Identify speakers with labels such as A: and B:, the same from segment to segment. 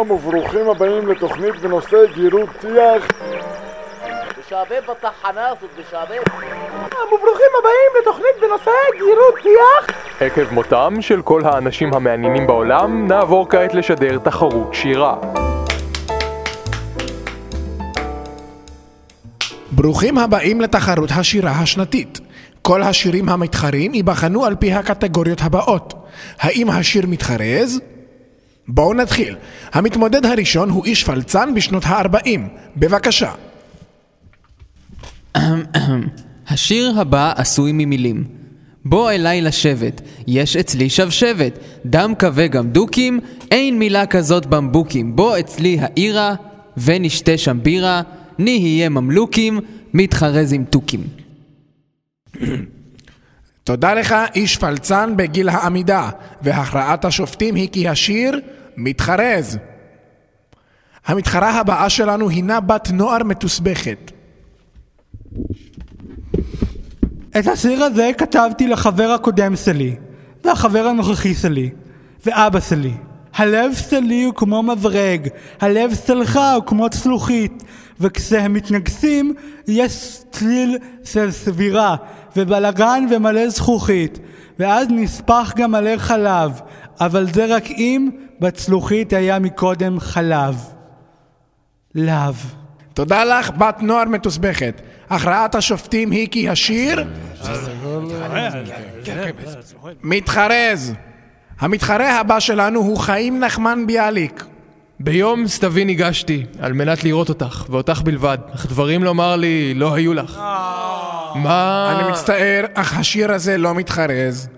A: שלום וברוכים הבאים לתוכנית בנושא גירות טיח.
B: תשעבב בתחנה הזאת, תשעבב.
C: וברוכים הבאים לתוכנית בנושא גירות טיח.
D: עקב מותם של כל האנשים המעניינים בעולם, נעבור כעת לשדר תחרות שירה.
E: ברוכים הבאים לתחרות השירה השנתית. כל השירים המתחרים ייבחנו על פי הקטגוריות הבאות האם השיר מתחרז? בואו נתחיל. המתמודד הראשון הוא איש פלצן בשנות ה-40. בבקשה.
F: השיר הבא עשוי ממילים. בוא אליי לשבת, יש אצלי שבשבת, דם כבה גם דוקים, אין מילה כזאת במבוקים, בוא אצלי העירה, ונשתה שם בירה, נהיה ממלוקים, מתחרז עם תוכים.
E: תודה לך, איש פלצן בגיל העמידה, והכרעת השופטים היא כי השיר מתחרז. המתחרה הבאה שלנו הינה בת נוער מתוסבכת.
C: את השיר הזה כתבתי לחבר הקודם שלי, והחבר הנוכחי שלי, ואבא שלי. הלב שלי הוא כמו מברג, הלב שלך הוא כמו צלוחית, וכשהם מתנגסים יש צליל של סבירה, ובלגן ומלא זכוכית, ואז נספח גם מלא חלב, אבל זה רק אם בצלוחית היה מקודם חלב. לאו.
E: תודה לך, בת נוער מתוסבכת. הכרעת השופטים היא כי השיר מתחרז. המתחרה הבא שלנו הוא חיים נחמן ביאליק.
D: ביום סתווי ניגשתי, על מנת לראות אותך, ואותך בלבד, אך דברים לומר לי לא היו לך. מה...
E: אני מצטער, אך השיר הזה לא מתחרז.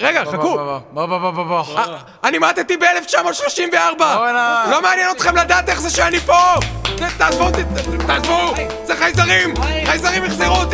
D: רגע, חכו. אה, אני מתתי ב-1934! לא מעניין אתכם לדעת איך זה שאני פה! תעזבו תעזבו! זה חייזרים! חייזרים יחזרו!